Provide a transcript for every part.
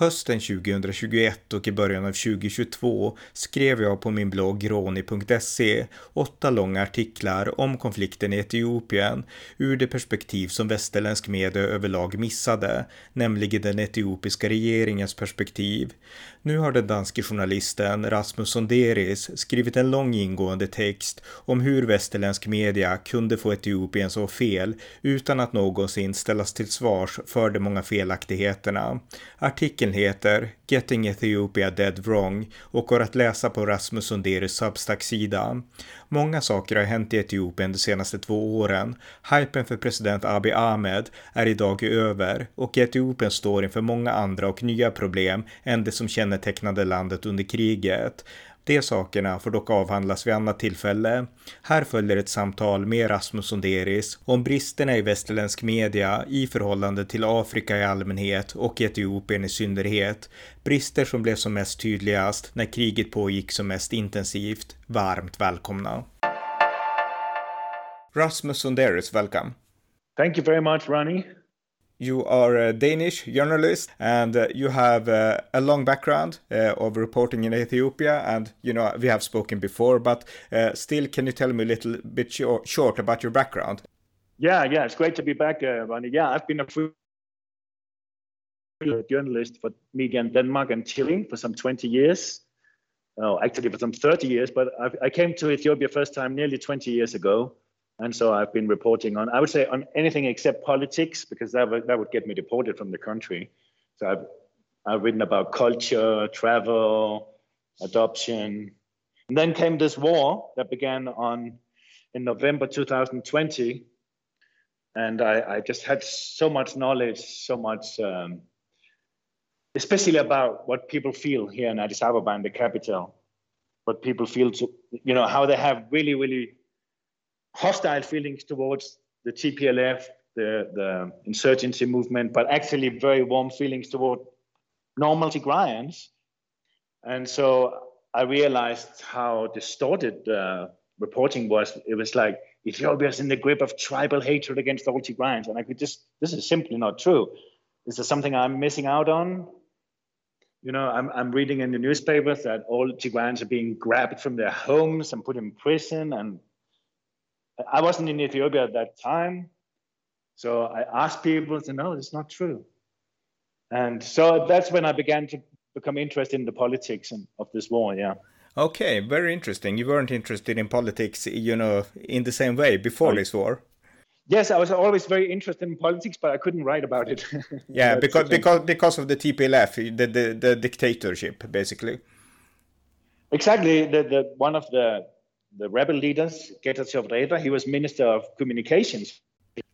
Hösten 2021 och i början av 2022 skrev jag på min blogg roni.se åtta långa artiklar om konflikten i Etiopien ur det perspektiv som västerländsk media överlag missade, nämligen den etiopiska regeringens perspektiv. Nu har den danske journalisten Rasmus Sonderis skrivit en lång ingående text om hur västerländsk media kunde få Etiopien så fel utan att någonsin ställas till svars för de många felaktigheterna. Artikeln heter Getting Ethiopia Dead Wrong och går att läsa på Rasmus Sonderis Substack-sida. Många saker har hänt i Etiopien de senaste två åren. Hypen för president Abiy Ahmed är idag över och Etiopien står inför många andra och nya problem än det som känner kännetecknade landet under kriget. De sakerna får dock avhandlas vid annat tillfälle. Här följer ett samtal med Rasmus Sonderis om bristerna i västerländsk media i förhållande till Afrika i allmänhet och Etiopien i synnerhet. Brister som blev som mest tydligast när kriget pågick som mest intensivt. Varmt välkomna! Rasmus Sonderis, welcome. Thank you very much, Ronnie. You are a Danish journalist and uh, you have uh, a long background uh, of reporting in Ethiopia. And, you know, we have spoken before, but uh, still, can you tell me a little bit short, about your background? Yeah, yeah, it's great to be back, uh. Yeah, I've been a journalist for media in Denmark and Chile for some 20 years. Oh, actually, for some 30 years, but I've, I came to Ethiopia first time nearly 20 years ago and so I've been reporting on, I would say, on anything except politics, because that would, that would get me deported from the country. So I've, I've written about culture, travel, adoption. And then came this war that began on in November 2020. And I, I just had so much knowledge, so much, um, especially about what people feel here in Addis Ababa, in the capital, what people feel to, you know, how they have really, really hostile feelings towards the TPLF, the, the insurgency movement, but actually very warm feelings toward normal Tigrayans. And so I realized how distorted uh, reporting was. It was like Ethiopia is in the grip of tribal hatred against all Tigrayans. And I could just, this is simply not true. Is there something I'm missing out on? You know, I'm, I'm reading in the newspapers that all Tigrayans are being grabbed from their homes and put in prison and I wasn't in Ethiopia at that time. So I asked people, and said, no, it's not true. And so that's when I began to become interested in the politics and, of this war, yeah. Okay, very interesting. You weren't interested in politics, you know, in the same way before this war. Yes, I was always very interested in politics, but I couldn't write about it. yeah, because because because of the TPLF, the, the the dictatorship, basically. Exactly. The the one of the the rebel leaders, Getachew Reda, he was Minister of Communications.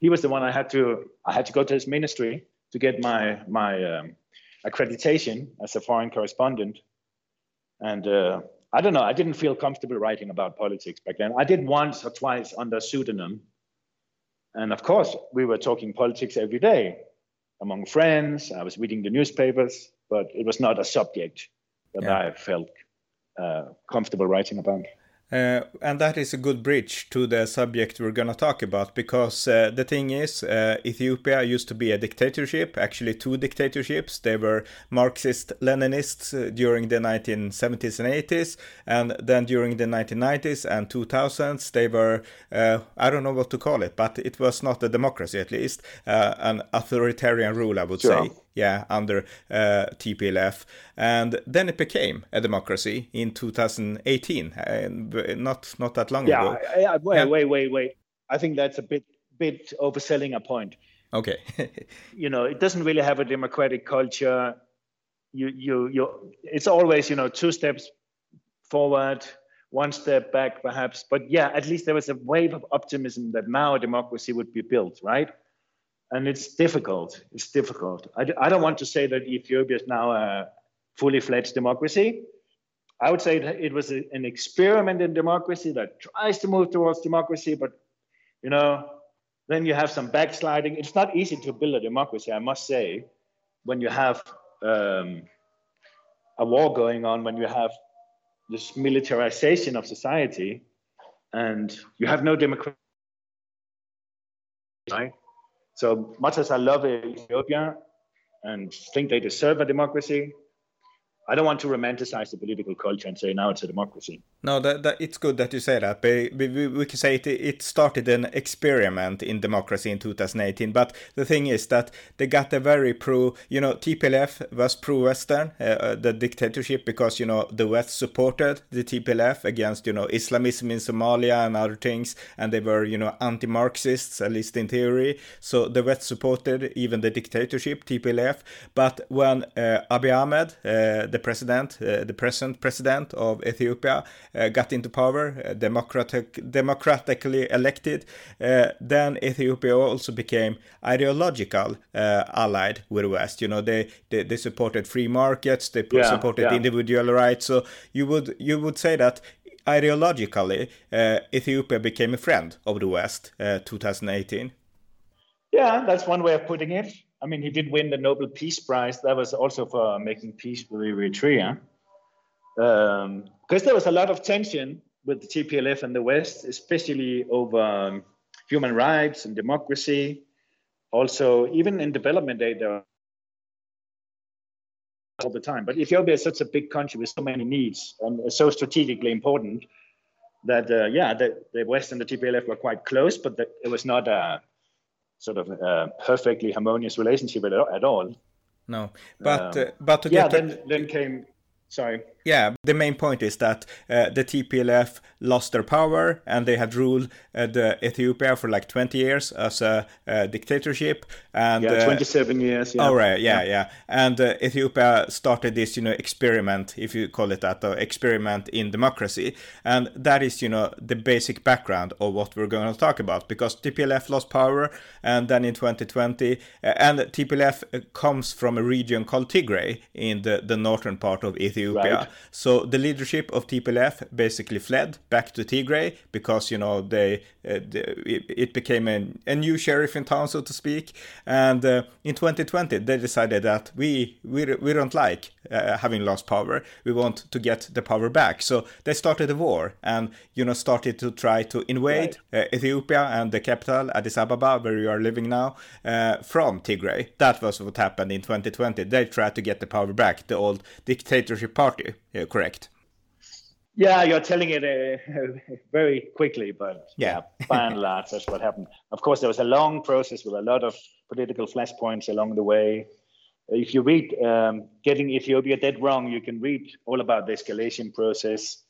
He was the one I had to I had to go to his ministry to get my my um, accreditation as a foreign correspondent. And uh, I don't know, I didn't feel comfortable writing about politics back then. I did once or twice under pseudonym. And of course, we were talking politics every day among friends. I was reading the newspapers, but it was not a subject that yeah. I felt uh, comfortable writing about. Uh, and that is a good bridge to the subject we're going to talk about because uh, the thing is, uh, Ethiopia used to be a dictatorship, actually, two dictatorships. They were Marxist Leninists uh, during the 1970s and 80s, and then during the 1990s and 2000s, they were, uh, I don't know what to call it, but it was not a democracy at least, uh, an authoritarian rule, I would sure. say yeah, under uh, TPLF, and then it became a democracy in 2018, uh, not not that long yeah, ago. Yeah, wait, yeah. wait, wait, wait. I think that's a bit bit overselling a point. Okay. you know, it doesn't really have a democratic culture. You you you. It's always you know two steps forward, one step back, perhaps. But yeah, at least there was a wave of optimism that now a democracy would be built, right? And it's difficult. It's difficult. I, I don't want to say that Ethiopia is now a fully fledged democracy. I would say it was a, an experiment in democracy that tries to move towards democracy, but you know, then you have some backsliding. It's not easy to build a democracy, I must say, when you have um, a war going on, when you have this militarization of society, and you have no democracy. Right? So much as I love Ethiopia and think they deserve a democracy, I don't want to romanticize the political culture and say now it's a democracy. No, that, that, it's good that you say that. We, we, we can say it, it started an experiment in democracy in 2018. But the thing is that they got a very pro, you know, TPLF was pro-Western, uh, uh, the dictatorship, because, you know, the West supported the TPLF against, you know, Islamism in Somalia and other things. And they were, you know, anti-Marxists, at least in theory. So the West supported even the dictatorship, TPLF. But when uh, Abiy Ahmed, uh, the president, uh, the present president of Ethiopia, uh, got into power, uh, democratic, democratically elected, then Ethiopia also became ideological allied with the West. You know, they, they, they supported free markets, they yeah, supported yeah. individual rights. So you would you would say that ideologically, uh, Ethiopia became a friend of the West, uh, 2018. Yeah, that's one way of putting it. I mean, he did win the Nobel Peace Prize. That was also for making peace with Eritrea because um, there was a lot of tension with the TPLF and the West, especially over um, human rights and democracy. Also, even in development aid, there all the time. But Ethiopia is such a big country with so many needs and so strategically important that, uh, yeah, the, the, West and the TPLF were quite close, but the, it was not a sort of a perfectly harmonious relationship at, at all. No, but um, uh, but to yeah, then then came sorry yeah, the main point is that uh, the TPLF lost their power and they had ruled uh, the Ethiopia for like 20 years as a, a dictatorship. And yeah, 27 years. Yeah. Oh right, yeah, yeah. yeah. And uh, Ethiopia started this, you know, experiment, if you call it that, or experiment in democracy. And that is, you know, the basic background of what we're going to talk about because TPLF lost power, and then in 2020, uh, and TPLF uh, comes from a region called Tigray in the the northern part of Ethiopia. Right so the leadership of TPLF basically fled back to Tigray because you know they, uh, they it, became a, a, new sheriff in town, so to speak. And uh, in 2020, they decided that we we we don't like uh, having lost power. We want to get the power back. So they started a war and you know started to try to invade right. Uh, Ethiopia and the capital Addis Ababa, where you are living now, uh, from Tigray. That was what happened in 2020. They tried to get the power back, the old dictatorship party yeah, correct. Yeah, you're telling it uh, very quickly, but yeah, yeah by and large, that's what happened. Of course, there was a long process with a lot of political flashpoints along the way. If you read um, Getting Ethiopia Dead Wrong, you can read all about the escalation process.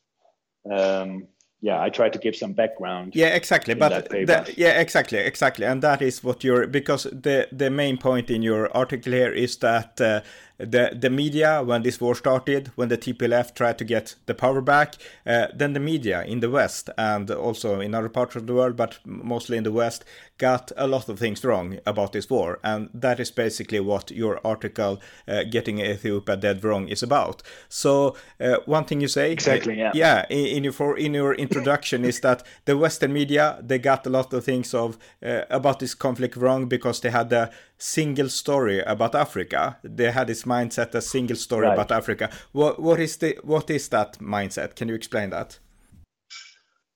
Um, yeah, I try to give some background. Yeah, exactly. But that, yeah, exactly, exactly, and that is what you're because the the main point in your article here is that uh, the the media when this war started, when the TPLF tried to get the power back, uh, then the media in the West and also in other parts of the world, but mostly in the West, got a lot of things wrong about this war, and that is basically what your article uh, "Getting Ethiopia Dead Wrong" is about. So uh, one thing you say, exactly, yeah, yeah, in, in your for, in your introduction is that the Western media they got a lot of things of uh, about this conflict wrong because they had the single story about Africa. They had this mindset, a single story right. about Africa. What what is the what is that mindset? Can you explain that?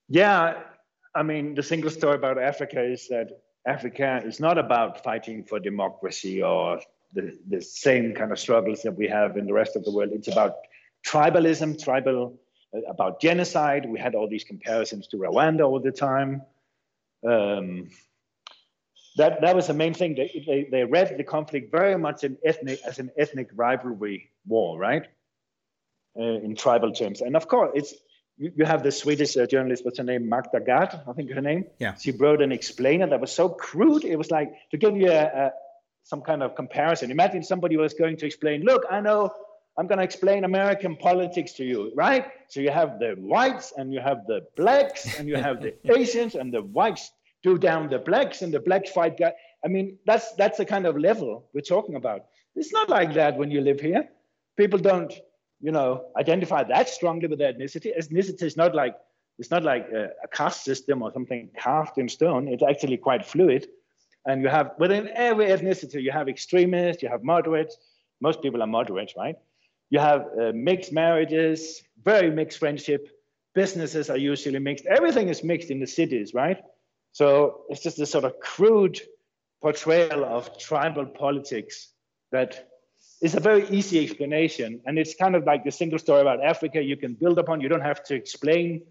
Yeah, I mean the single story about Africa is that Africa is not about fighting for democracy or the, the same kind of struggles that we have in the rest of the world. It's about tribalism, tribal, uh, about genocide. We had all these comparisons to Rwanda all the time. Um, that that was the main thing. They, they, they read the conflict very much in ethnic as an ethnic rivalry war, right? Uh, in tribal terms, and of course, it's you, you have the Swedish uh, journalist. What's her name? Magda Gad, I think her name. Yeah. She wrote an explainer that was so crude. It was like to give you a, a some kind of comparison. Imagine somebody was going to explain. Look, I know I'm going to explain American politics to you, right? So you have the whites and you have the blacks and you have the Asians and the whites do down the blacks and the blacks fight guy. I mean, that's that's the kind of level we're talking about. It's not like that when you live here. People don't, you know, identify that strongly with their ethnicity. Ethnicity is not like It's not like a, a caste system or something carved in stone. It's actually quite fluid. And you have within every ethnicity, you have extremists, you have moderates. Most people are moderates, right? You have uh, mixed marriages, very mixed friendship. Businesses are usually mixed. Everything is mixed in the cities, right? So it's just this sort of crude portrayal of tribal politics that is a very easy explanation. And it's kind of like the single story about Africa you can build upon. You don't have to explain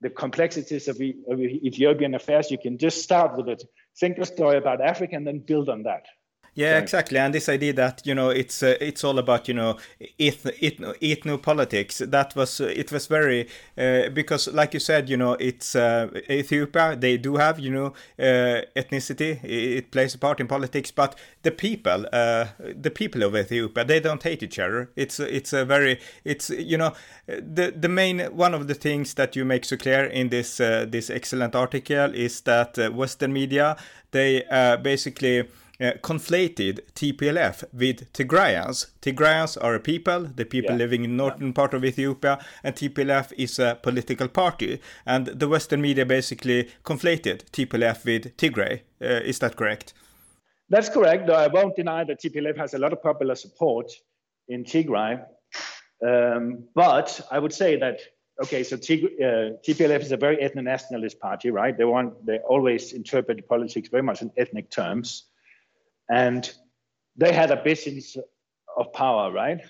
the complexities of, of Ethiopian affairs. You can just start with a single story about Africa and then build on that. Yeah, exactly. And this idea that you know it's uh, it's all about you know ethno, ethno, ethno politics. That was uh, it was very uh, because like you said, you know it's uh, Ethiopia. They do have you know uh, ethnicity. It plays a part in politics, but the people, uh, the people of Ethiopia, they don't hate each other. It's it's a very it's you know the the main one of the things that you make so clear in this this excellent article is that Western media they basically uh, conflated TPLF with Tigrayans. Tigrayans are a people, the people yeah. living in northern yeah. part of Ethiopia, and TPLF is a political party. And the Western media basically conflated TPLF with Tigray. Uh, is that correct? That's correct. Though I won't deny that TPLF has a lot of popular support in Tigray. Um, but I would say that okay, so uh, TPLF is a very ethno-nationalist party, right? They want they always interpret politics very much in ethnic terms and they had a ambitions of power, right?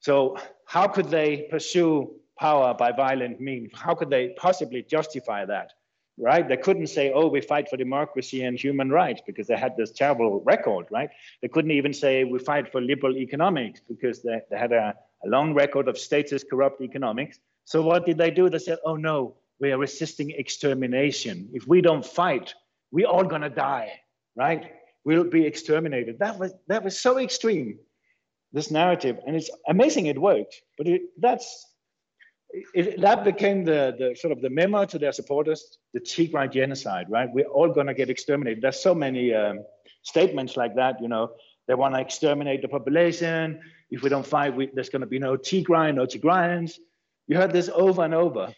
So how could they pursue power by violent means? How could they possibly justify that? Right? They couldn't say, "Oh, we fight for democracy and human rights," because they had this terrible record, right? They couldn't even say, "We fight for liberal economics," because they, they had a, a long record of statist corrupt economics. So what did they do? They said, "Oh no, we are resisting extermination. If we don't fight, we're all gonna die." Right? Will be exterminated. That was that was so extreme, this narrative, and it's amazing it worked. But it, that's it, that became the, the sort of the memo to their supporters, the Tigray genocide, right? We're all going to get exterminated. There's so many um, statements like that, you know, they want to exterminate the population. If we don't fight, we, there's going to be no Tigray, no Tigrayans. You heard this over and over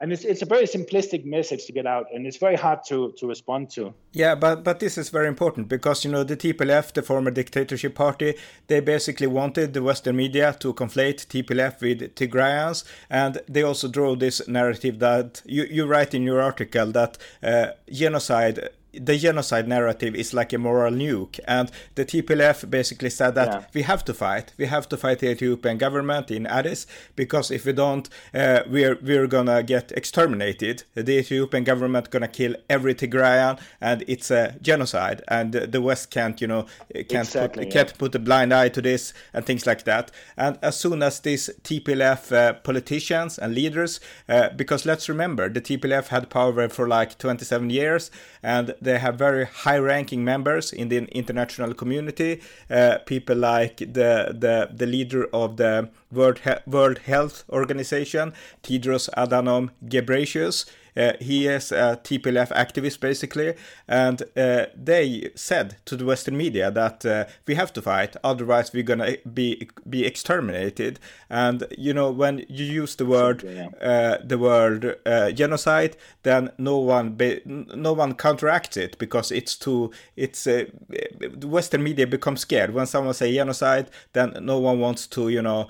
and it's, it's a very simplistic message to get out and it's very hard to, to respond to. Yeah but but this is very important because you know the tplf the former dictatorship party they basically wanted the western media to conflate tplf with tigrayans and they also drew this narrative that you, you write in your article that uh, genocide the genocide narrative is like a moral nuke, and the TPLF basically said that yeah. we have to fight. We have to fight the Ethiopian government in Addis because if we don't, uh, we're we're gonna get exterminated. The Ethiopian government gonna kill every Tigrayan, and it's a genocide. And the West can't, you know, can't exactly, put, yeah. can't put a blind eye to this and things like that. And as soon as these TPLF uh, politicians and leaders, uh, because let's remember, the TPLF had power for like 27 years, and they have very high-ranking members in the international community. Uh, people like the the the leader of the World he- World Health Organization, Tedros Adhanom Ghebreyesus. Uh, he is a TPLF activist basically, and uh, they said to the Western media that uh, we have to fight, otherwise we're gonna be be exterminated. And you know when you use the word uh, the word uh, genocide, then no one be, no one counteracts it because it's too it's uh, the Western media becomes scared. When someone say genocide, then no one wants to you know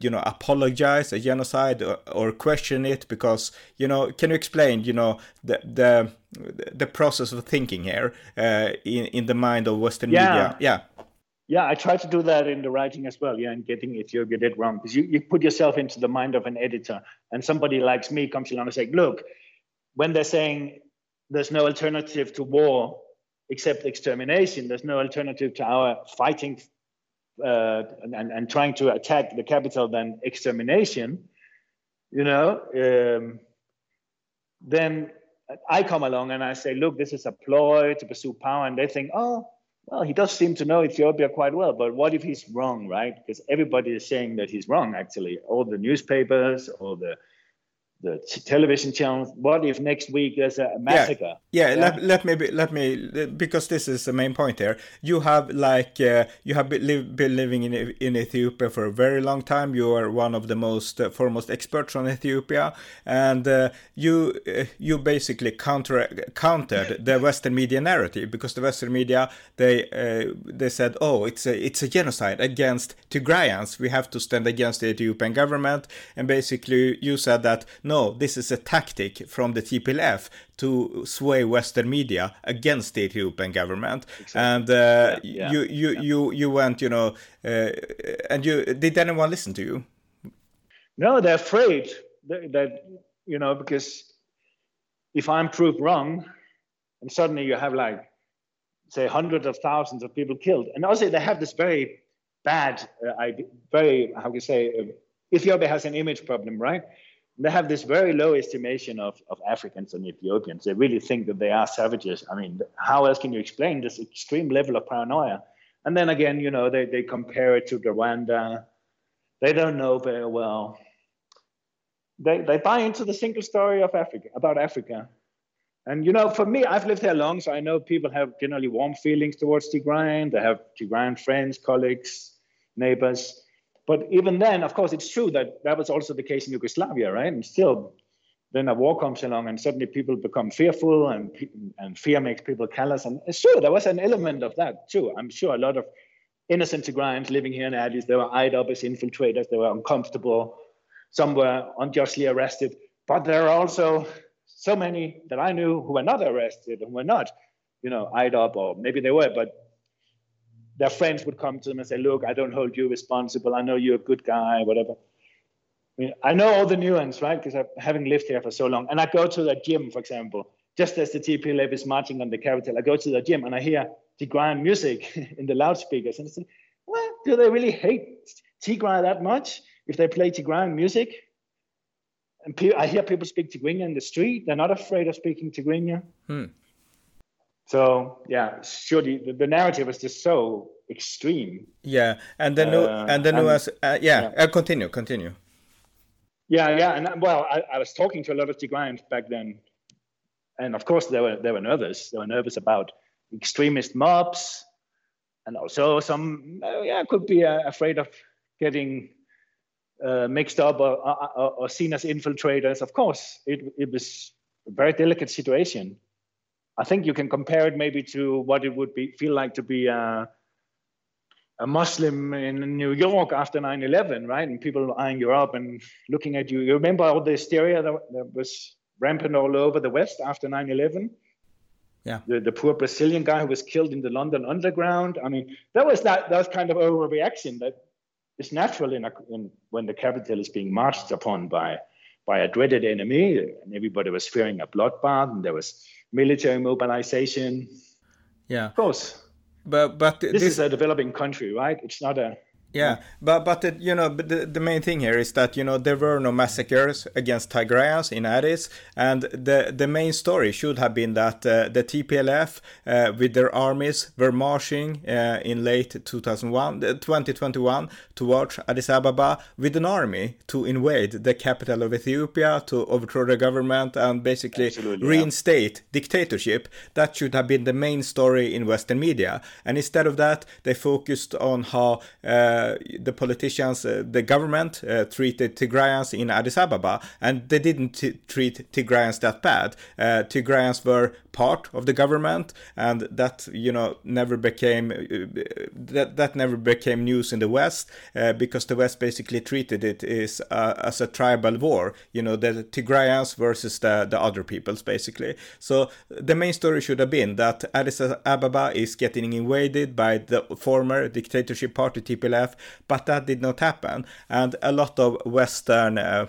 you know apologize a genocide or, or question it because you know can you explain explained, you know, the the the process of thinking here uh, in in the mind of Western yeah. media. Yeah. Yeah, I try to do that in the writing as well. Yeah, and getting if you get it wrong, because you, you put yourself into the mind of an editor, and somebody like me comes along and says, "Look, when they're saying there's no alternative to war except extermination, there's no alternative to our fighting uh, and, and trying to attack the capital than extermination." You know, um, then I come along and I say, look, this is a ploy to pursue power. And they think, oh, well, he does seem to know Ethiopia quite well, but what if he's wrong, right? Because everybody is saying that he's wrong, actually. All the newspapers, all the the television channels. What if next week there's a massacre? Yeah, yeah, yeah. Let, let me be, let me because this is the main point here. You have like uh, you have been, live, been, living in in Ethiopia for a very long time. You are one of the most uh, foremost experts on Ethiopia, and uh, you uh, you basically counter countered the Western media narrative because the Western media they uh, they said, oh, it's a it's a genocide against Tigrayans. We have to stand against the Ethiopian government, and basically you said that. No, no, this is a tactic from the TPLF to sway Western media against the Ethiopian government. Exactly. And uh, yeah, yeah, you, you, yeah. you, you went, you know, uh, and you did anyone listen to you? No, they're afraid that, that you know because if I'm proved wrong, and suddenly you have like say hundreds of thousands of people killed, and also they have this very bad, uh, very how can you say, uh, Ethiopia has an image problem, right? They have this very low estimation of, of Africans and Ethiopians. They really think that they are savages. I mean, how else can you explain this extreme level of paranoia? And then again, you know, they, they compare it to Rwanda. They don't know very well. They, they buy into the single story of Africa, about Africa. And, you know, for me, I've lived here long, so I know people have generally warm feelings towards Tigrayan. They have Tigrayan friends, colleagues, neighbors. But even then, of course, it's true that that was also the case in Yugoslavia, right? And still, then a war comes along and suddenly people become fearful and, and fear makes people callous. And sure, there was an element of that too. I'm sure a lot of innocent Tigrayans living here in Addis, they were eyed up as infiltrators, they were uncomfortable, some were unjustly arrested. But there are also so many that I knew who were not arrested and were not, you know, eyed up, or maybe they were, but their friends would come to them and say, "Look, I don't hold you responsible. I know you're a good guy, whatever." I, mean, I know all the nuance, right? Because I, having lived here for so long, and I go to the gym, for example, just as the TPLF is marching on the capital, I go to the gym and I hear Tigran music in the loudspeakers, and I say, "Well, do they really hate Tigran that much if they play Tigran music?" And I hear people speak Tigrinya in the street; they're not afraid of speaking Tigrinya. Hmm. So yeah, surely the, the narrative was just so extreme. Yeah, and then uh, and the new uh, yeah, yeah. Uh, continue, continue. Yeah, yeah, and well, I, I was talking to a lot of Tigrayans back then, and of course they were they were nervous. They were nervous about extremist mobs, and also some uh, yeah could be uh, afraid of getting uh, mixed up or, or, or, seen as infiltrators. Of course, it it was a very delicate situation. I think you can compare it maybe to what it would be feel like to be a, a Muslim in New York after 9/11, right? And people eyeing you up and looking at you. You remember all the hysteria that, that was rampant all over the West after 9/11? Yeah. The, the poor Brazilian guy who was killed in the London Underground. I mean, that was that that was kind of overreaction that is natural in, a, in when the capital is being marched upon by by a dreaded enemy, and everybody was fearing a bloodbath, and there was military mobilization. Yeah, of course. But but this, this is a developing country, right? It's not a yeah, but but the, you know the, the main thing here is that you know there were no massacres against Tigrayans in Addis, and the the main story should have been that uh, the TPLF uh, with their armies were marching uh, in late 2001 2021 towards Addis Ababa with an army to invade the capital of Ethiopia to overthrow the government and basically Absolutely, reinstate yeah. dictatorship. That should have been the main story in Western media, and instead of that they focused on how uh, uh, the politicians, uh, the government uh, treated Tigrayans in Addis Ababa, and they didn't treat Tigrayans that bad. Tigrayans were part of the government, and that you know never became uh, that that never became news in the West uh, because the West basically treated it as uh, as a tribal war. You know, the Tigrayans versus the the other peoples basically. So the main story should have been that Addis Ababa is getting invaded by the former dictatorship party TPLF but that did not happen. And a lot of Western uh,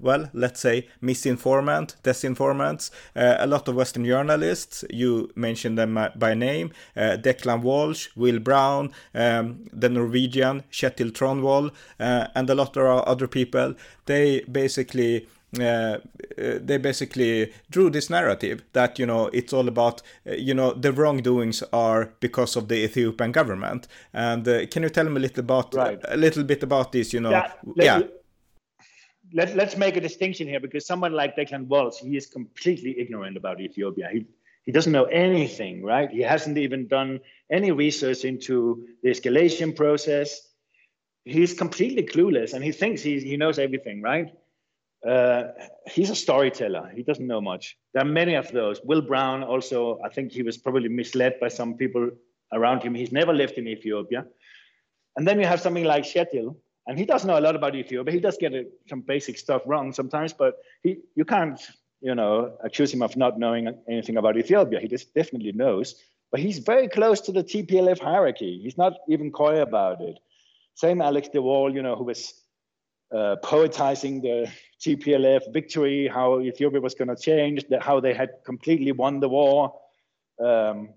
well, let's say misinformant, disinformants, uh, a lot of Western journalists, you mentioned them by name, uh, Declan Walsh, Will Brown, um, the Norwegian Kjetil Tronvoll, uh, and a lot of other people, they basically uh, uh, they basically drew this narrative that you know it's all about uh, you know the wrongdoings are because of the Ethiopian government. And uh, can you tell me a little about right. a little bit about this? You know, yeah. yeah. Let, let's make a distinction here because someone like Declan Walsh, he is completely ignorant about Ethiopia. He, he doesn't know anything, right? He hasn't even done any research into the escalation process. He's completely clueless and he thinks he, he knows everything, right? Uh, he's a storyteller. He doesn't know much. There are many of those. Will Brown also, I think he was probably misled by some people around him. He's never lived in Ethiopia. And then you have something like Kjetil, and he does know a lot about Ethiopia. He does get some basic stuff wrong sometimes, but he you can't you know accuse him of not knowing anything about Ethiopia. He just definitely knows. But he's very close to the TPLF hierarchy. He's not even coy about it. Same Alex de Waal, you know, who was uh, poetizing the TPLF victory, how Ethiopia was going to change, how they had completely won the war. Um,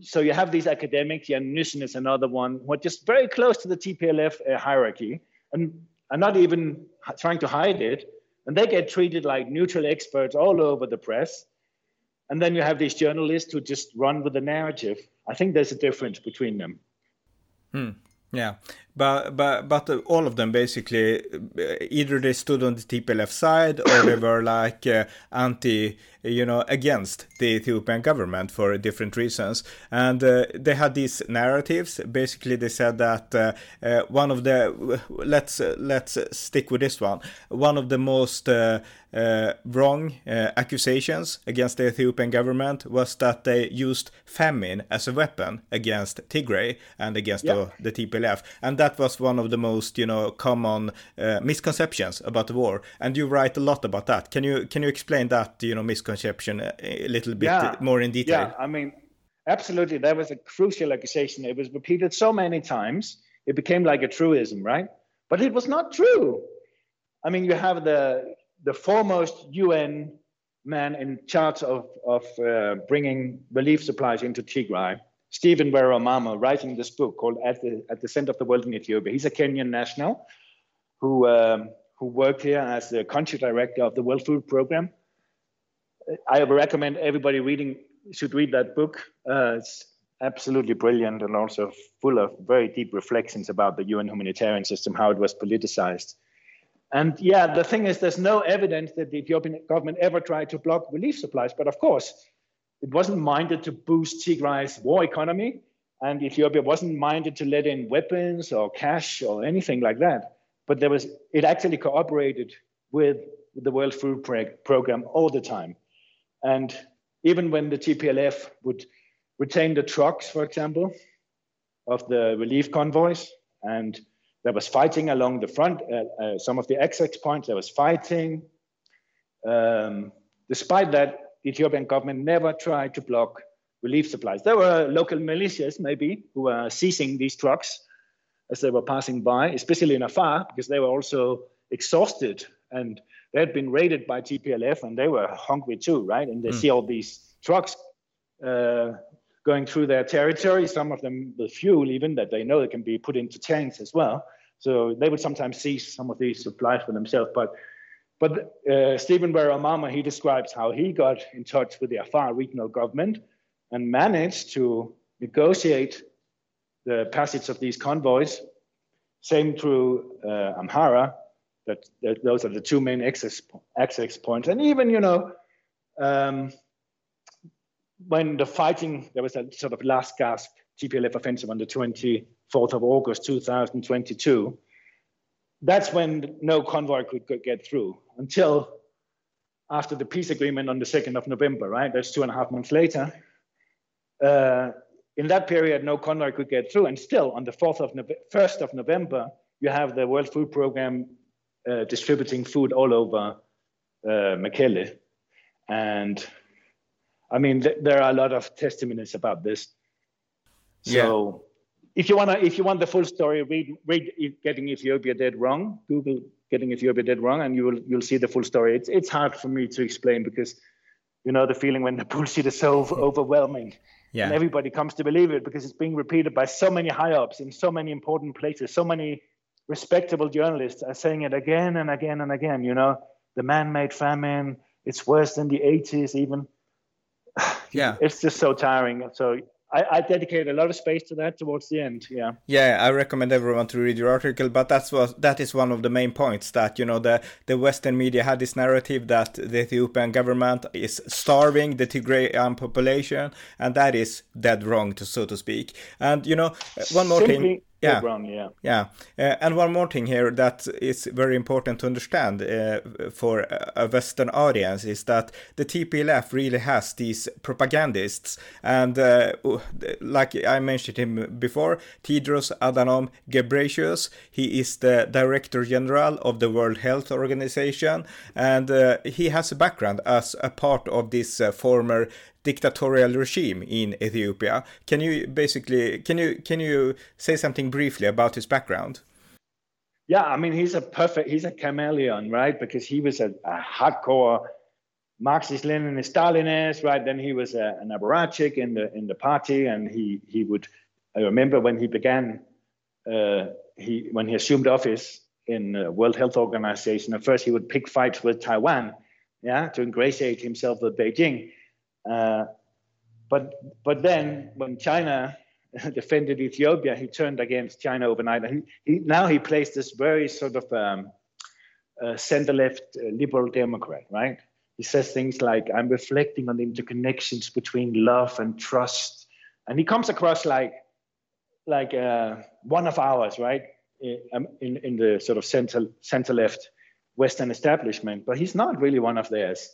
so you have these academics, Nyssen is another one, who are just very close to the TPLF uh, hierarchy and are not even trying to hide it. And they get treated like neutral experts all over the press. And then you have these journalists who just run with the narrative. I think there's a difference between them. Hmm. Yeah, but but but all of them basically either they stood on the TPLF side or they were like uh, anti, you know, against the Ethiopian government for different reasons, and uh, they had these narratives. Basically, they said that uh, uh one of the let's let's stick with this one. One of the most uh, uh, wrong uh, accusations against the Ethiopian government was that they used famine as a weapon against Tigray and against yeah. the, the, TPLF, and that was one of the most you know common uh, misconceptions about the war. And you write a lot about that. Can you can you explain that you know misconception a, a little bit yeah. more in detail? Yeah, I mean, absolutely. That was a crucial accusation. It was repeated so many times, it became like a truism, right? But it was not true. I mean, you have the the foremost UN man in charge of, of uh, bringing relief supplies into Tigray, Steven Were Omamo, writing this book called At the, At the Center of the World in Ethiopia. He's a Kenyan national who, um, who worked here as the country director of the World Food Program. I recommend everybody reading should read that book. Uh, it's absolutely brilliant and also full of very deep reflections about the UN humanitarian system, how it was politicized. And yeah, the thing is, there's no evidence that the Ethiopian government ever tried to block relief supplies. But of course, it wasn't minded to boost Tigray's war economy. And Ethiopia wasn't minded to let in weapons or cash or anything like that. But there was, it actually cooperated with the World Food Program all the time. And even when the TPLF would retain the trucks, for example, of the relief convoys and there was fighting along the front, uh, uh, some of the XX points, there was fighting. Um, despite that, the Ethiopian government never tried to block relief supplies. There were local militias, maybe, who were seizing these trucks as they were passing by, especially in Afar, because they were also exhausted and they had been raided by TPLF and they were hungry too, right? And they mm. see all these trucks uh, going through their territory, some of them with fuel even that they know they can be put into tanks as well. So they would sometimes seize some of these supplies for themselves. But but uh, Steven Were Omamo, he describes how he got in touch with the Afar regional government and managed to negotiate the passage of these convoys. Same through uh, Amhara, that, that, those are the two main access, access points. And even, you know, um, when the fighting, there was a sort of last gasp TPLF offensive on the 24th of August 2022. That's when no convoy could, could get through until after the peace agreement on the 2nd of November, right? That's two and a half months later. Uh, in that period, no convoy could get through. And still, on the 4th of no- 1st of November, you have the World Food Program uh, distributing food all over uh, Mekelle. And I mean, th- there are a lot of testimonies about this. So yeah. If you wanna, if you want the full story, read read "Getting Ethiopia Dead Wrong." Google "Getting Ethiopia Dead Wrong," and you will you'll see the full story. It's it's hard for me to explain because you know the feeling when the bullshit is so overwhelming. Yeah. And everybody comes to believe it because it's being repeated by so many high ups in so many important places. So many respectable journalists are saying it again and again and again. You know, the man-made famine. It's worse than the 80s even yeah it's just so tiring so I, I dedicate a lot of space to that towards the end. Yeah. Yeah, I recommend everyone to read your article. But that's what that is one of the main points that you know the the Western media had this narrative that the Ethiopian government is starving the Tigrayan population, and that is dead wrong, to so to speak. And you know, one more Simply, thing yeah. Yeah. Yeah. Uh, and one more thing here that is very important to understand uh, for a Western audience is that the TPLF really has these propagandists. And uh, like I mentioned him before, Tedros Adhanom Ghebreyesus, he is the Director General of the World Health Organization. And uh, he has a background as a part of this uh, former dictatorial regime in Ethiopia. Can you basically can you can you say something briefly about his background? Yeah, I mean he's a perfect he's a chameleon, right? Because he was a, a hardcore Marxist Leninist Stalinist, right? Then he was a, an apparatchik in the in the party, and he he would. I remember when he began, uh, he when he assumed office in the World Health Organization. At first, he would pick fights with Taiwan, yeah, to ingratiate himself with Beijing. Uh, but but then when China defended Ethiopia, he turned against China overnight. And he, now he plays this very sort of um, uh, center-left uh, liberal Democrat, right? He says things like, "I'm reflecting on the interconnections between love and trust," and he comes across like like uh, one of ours, right? Um, in in the sort of center center-left Western establishment, but he's not really one of theirs.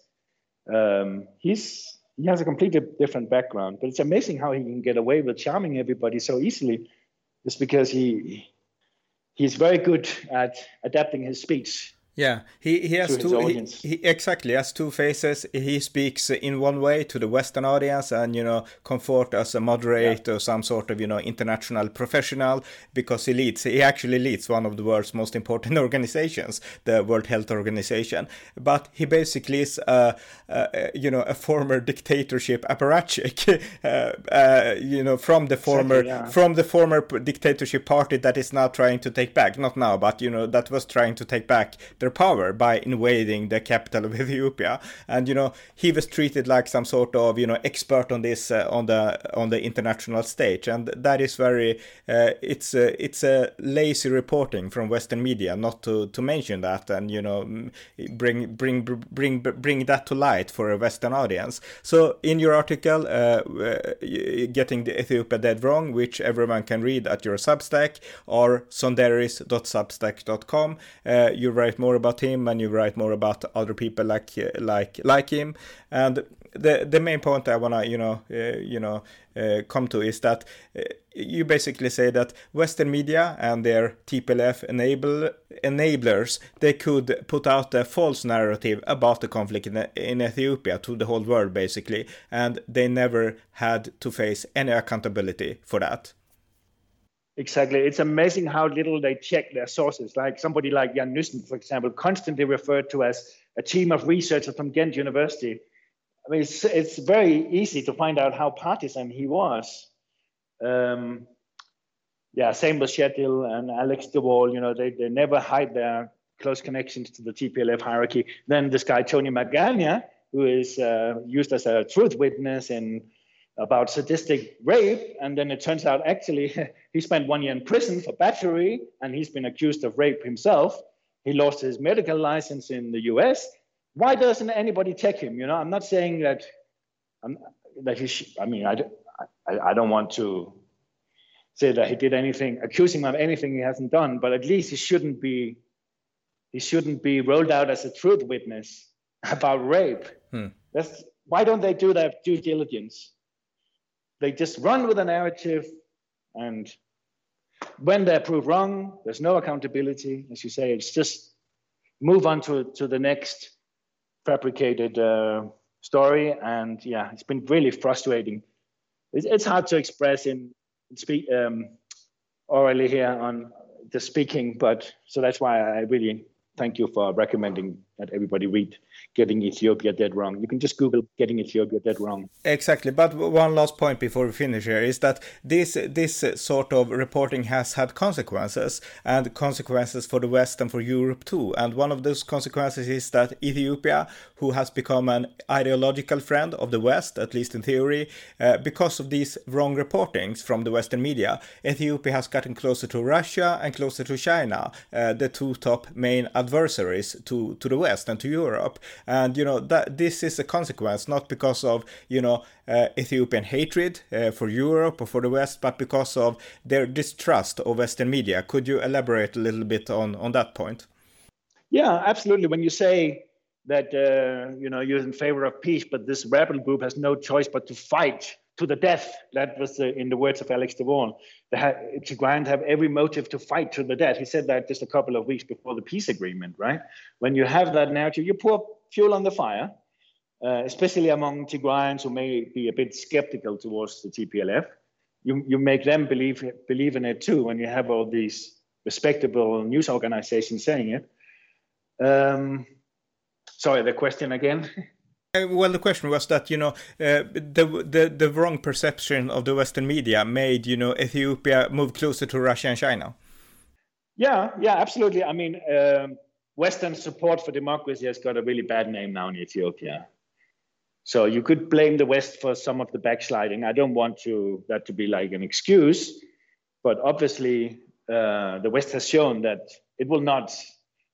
Um, he's he has a completely different background. But it's amazing how he can get away with charming everybody so easily, just because he he's very good at adapting his speech yeah, he, he has two he, he, exactly has two faces. He speaks in one way to the Western audience and you know comfort as a moderate yeah. or some sort of you know international professional because he leads. He actually leads one of the world's most important organizations, the World Health Organization. But he basically is a, a you know a former dictatorship apparatchik, uh, uh, you know from the former exactly, yeah. from the former dictatorship party that is now trying to take back not now but you know that was trying to take back their power by invading the capital of Ethiopia. And you know, he was treated like some sort of you know expert on this uh, on the on the international stage, and that is very uh, it's a, it's a lazy reporting from Western media not to to mention that and you know bring bring bring bring that to light for a Western audience. So in your article, uh, getting the Ethiopia dead wrong, which everyone can read at your Substack or sonderis.substack.com, uh, you write more about him and you write more about other people like like like him and the the main point I wanna you know uh, you know uh, come to is that uh, you basically say that Western media and their TPLF enable enablers they could put out a false narrative about the conflict in, in Ethiopia to the whole world basically, and they never had to face any accountability for that. Exactly. It's amazing how little they check their sources. Like somebody like Jan Nyssen, for example, constantly referred to as a team of researchers from Ghent University. I mean, it's, it's very easy to find out how partisan he was. Um, yeah, same with Kjetil and Alex de Waal. You know, they, they never hide their close connections to the TPLF hierarchy. Then this guy, Tony Magana, who is uh, used as a truth witness in about sadistic rape. And then it turns out actually he spent one year in prison for battery and he's been accused of rape himself. He lost his medical license in the US. Why doesn't anybody check him? You know, I'm not saying that, I'm, that he, sh- I mean, I, I, I don't want to say that he did anything, accuse him of anything he hasn't done, but at least he shouldn't be, he shouldn't be rolled out as a truth witness about rape. Hmm. That's, why don't they do that due diligence? They just run with a narrative, and when they're proved wrong, there's no accountability. As you say, it's just move on to, to the next fabricated uh, story. And yeah, it's been really frustrating. It's, it's hard to express in, speak um, orally here on the speaking, but so that's why I really thank you for recommending that everybody read getting Ethiopia dead wrong. You can just Google getting Ethiopia dead wrong. Exactly. But one last point before we finish here is that this this sort of reporting has had consequences and consequences for the West and for Europe too. And one of those consequences is that Ethiopia, who has become an ideological friend of the West, at least in theory, uh, because of these wrong reportings from the Western media, Ethiopia has gotten closer to Russia and closer to China, uh, the two top main adversaries to, to the West and to Europe. And, you know, that this is a consequence, not because of, you know, uh, Ethiopian hatred uh, for Europe or for the West, but because of their distrust of Western media. Could you elaborate a little bit on, on that point? Yeah, absolutely. When you say that uh, you know you're in favor of peace, but this rebel group has no choice but to fight to the death. That was uh, in the words of Alex de Waal. Tigrayan have every motive to fight to the death. He said that just a couple of weeks before the peace agreement, right? When you have that narrative, you pour fuel on the fire, uh, especially among Tigrayans who may be a bit skeptical towards the TPLF. You, you make them believe believe in it too when you have all these respectable news organizations saying it. Um, sorry, the question again. Uh, well, the question was that you know uh, the the the wrong perception of the Western media made you know Ethiopia move closer to Russia and China. Yeah, yeah, absolutely. I mean, um, Western support for democracy has got a really bad name now in Ethiopia. So you could blame the West for some of the backsliding. I don't want to that to be like an excuse, but obviously uh, the West has shown that it will not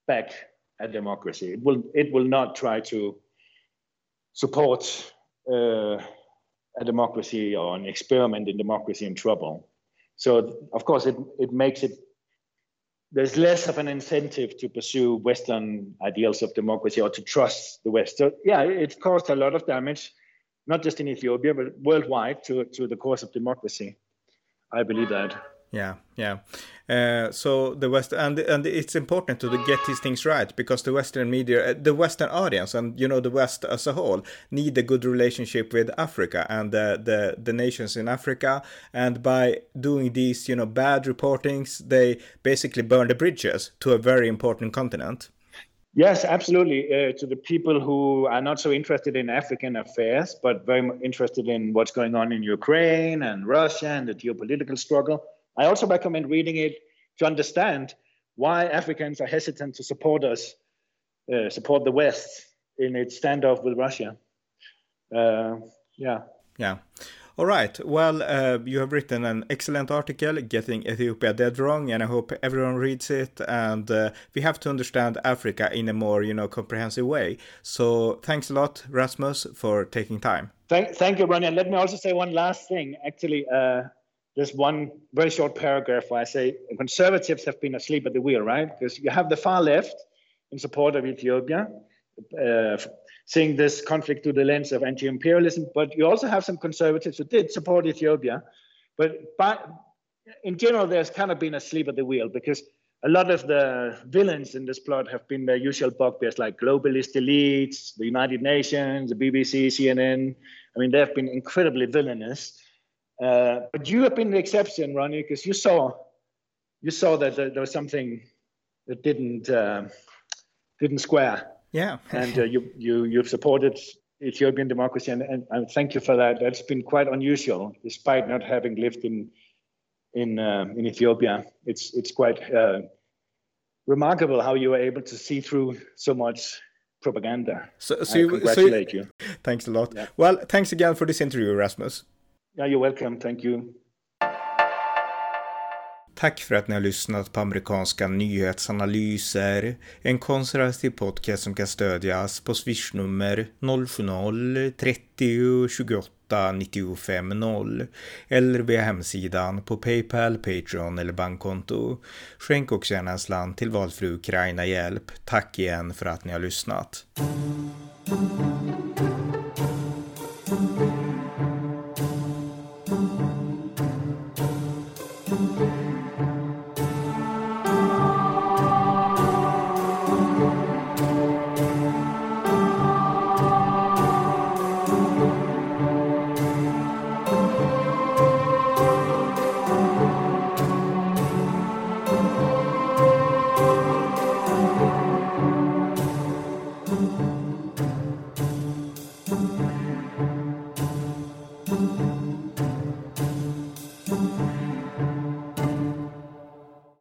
back a democracy. It will it will not try to support uh, a democracy or an experiment in democracy in trouble. So of course it, it makes it there's less of an incentive to pursue Western ideals of democracy or to trust the West. So yeah, it caused a lot of damage, not just in Ethiopia but worldwide to to the cause of democracy. I believe that. Yeah, yeah. Uh, so the West and and it's important to get these things right because the Western media, uh, the Western audience, and you know the West as a whole need a good relationship with Africa and the the, the nations in Africa. And by doing these, you know, bad reportings, they basically burn the bridges to a very important continent. Yes, absolutely. Uh, to the people who are not so interested in African affairs, but very interested in what's going on in Ukraine and Russia and the geopolitical struggle I also recommend reading it to understand why Africans are hesitant to support us, uh, support the West in its standoff with Russia. Uh, yeah. Yeah. All right. Well, uh, you have written an excellent article, Getting Ethiopia Dead Wrong, and I hope everyone reads it. And uh, we have to understand Africa in a more, you know, comprehensive way. So thanks a lot, Rasmus, for taking time. Thank, thank you, Ronie. And let me also say one last thing. Actually, uh, there's one very short paragraph where I say conservatives have been asleep at the wheel, right? Because you have the far left in support of Ethiopia, uh, seeing this conflict through the lens of anti-imperialism, but you also have some conservatives who did support Ethiopia, but in general, there's kind of been asleep at the wheel because a lot of the villains in this plot have been the usual bugbears like globalist elites, the United Nations, the BBC, CNN. I mean, they have been incredibly villainous uh, but you have been the exception, Ronie, because you saw you saw that there, was something that didn't uh, didn't square. Yeah, and uh, you you you've supported Ethiopian democracy, and, and, and, thank you for that. That's been quite unusual, despite not having lived in in uh, in Ethiopia. It's it's quite uh, remarkable how you were able to see through so much propaganda. So, so I congratulate so you, you. Thanks a lot. Yeah. Well, thanks again for this interview, Rasmus. Yeah, you're welcome. Thank you. Tack för att ni har lyssnat på amerikanska nyhetsanalyser. En konservativ podcast som kan stödjas på swishnummer 070-30 28 95 0 eller via hemsidan på Paypal, Patreon eller bankkonto. Skänk också gärna en slant till valfri Ukraina-hjälp. Tack igen för att ni har lyssnat.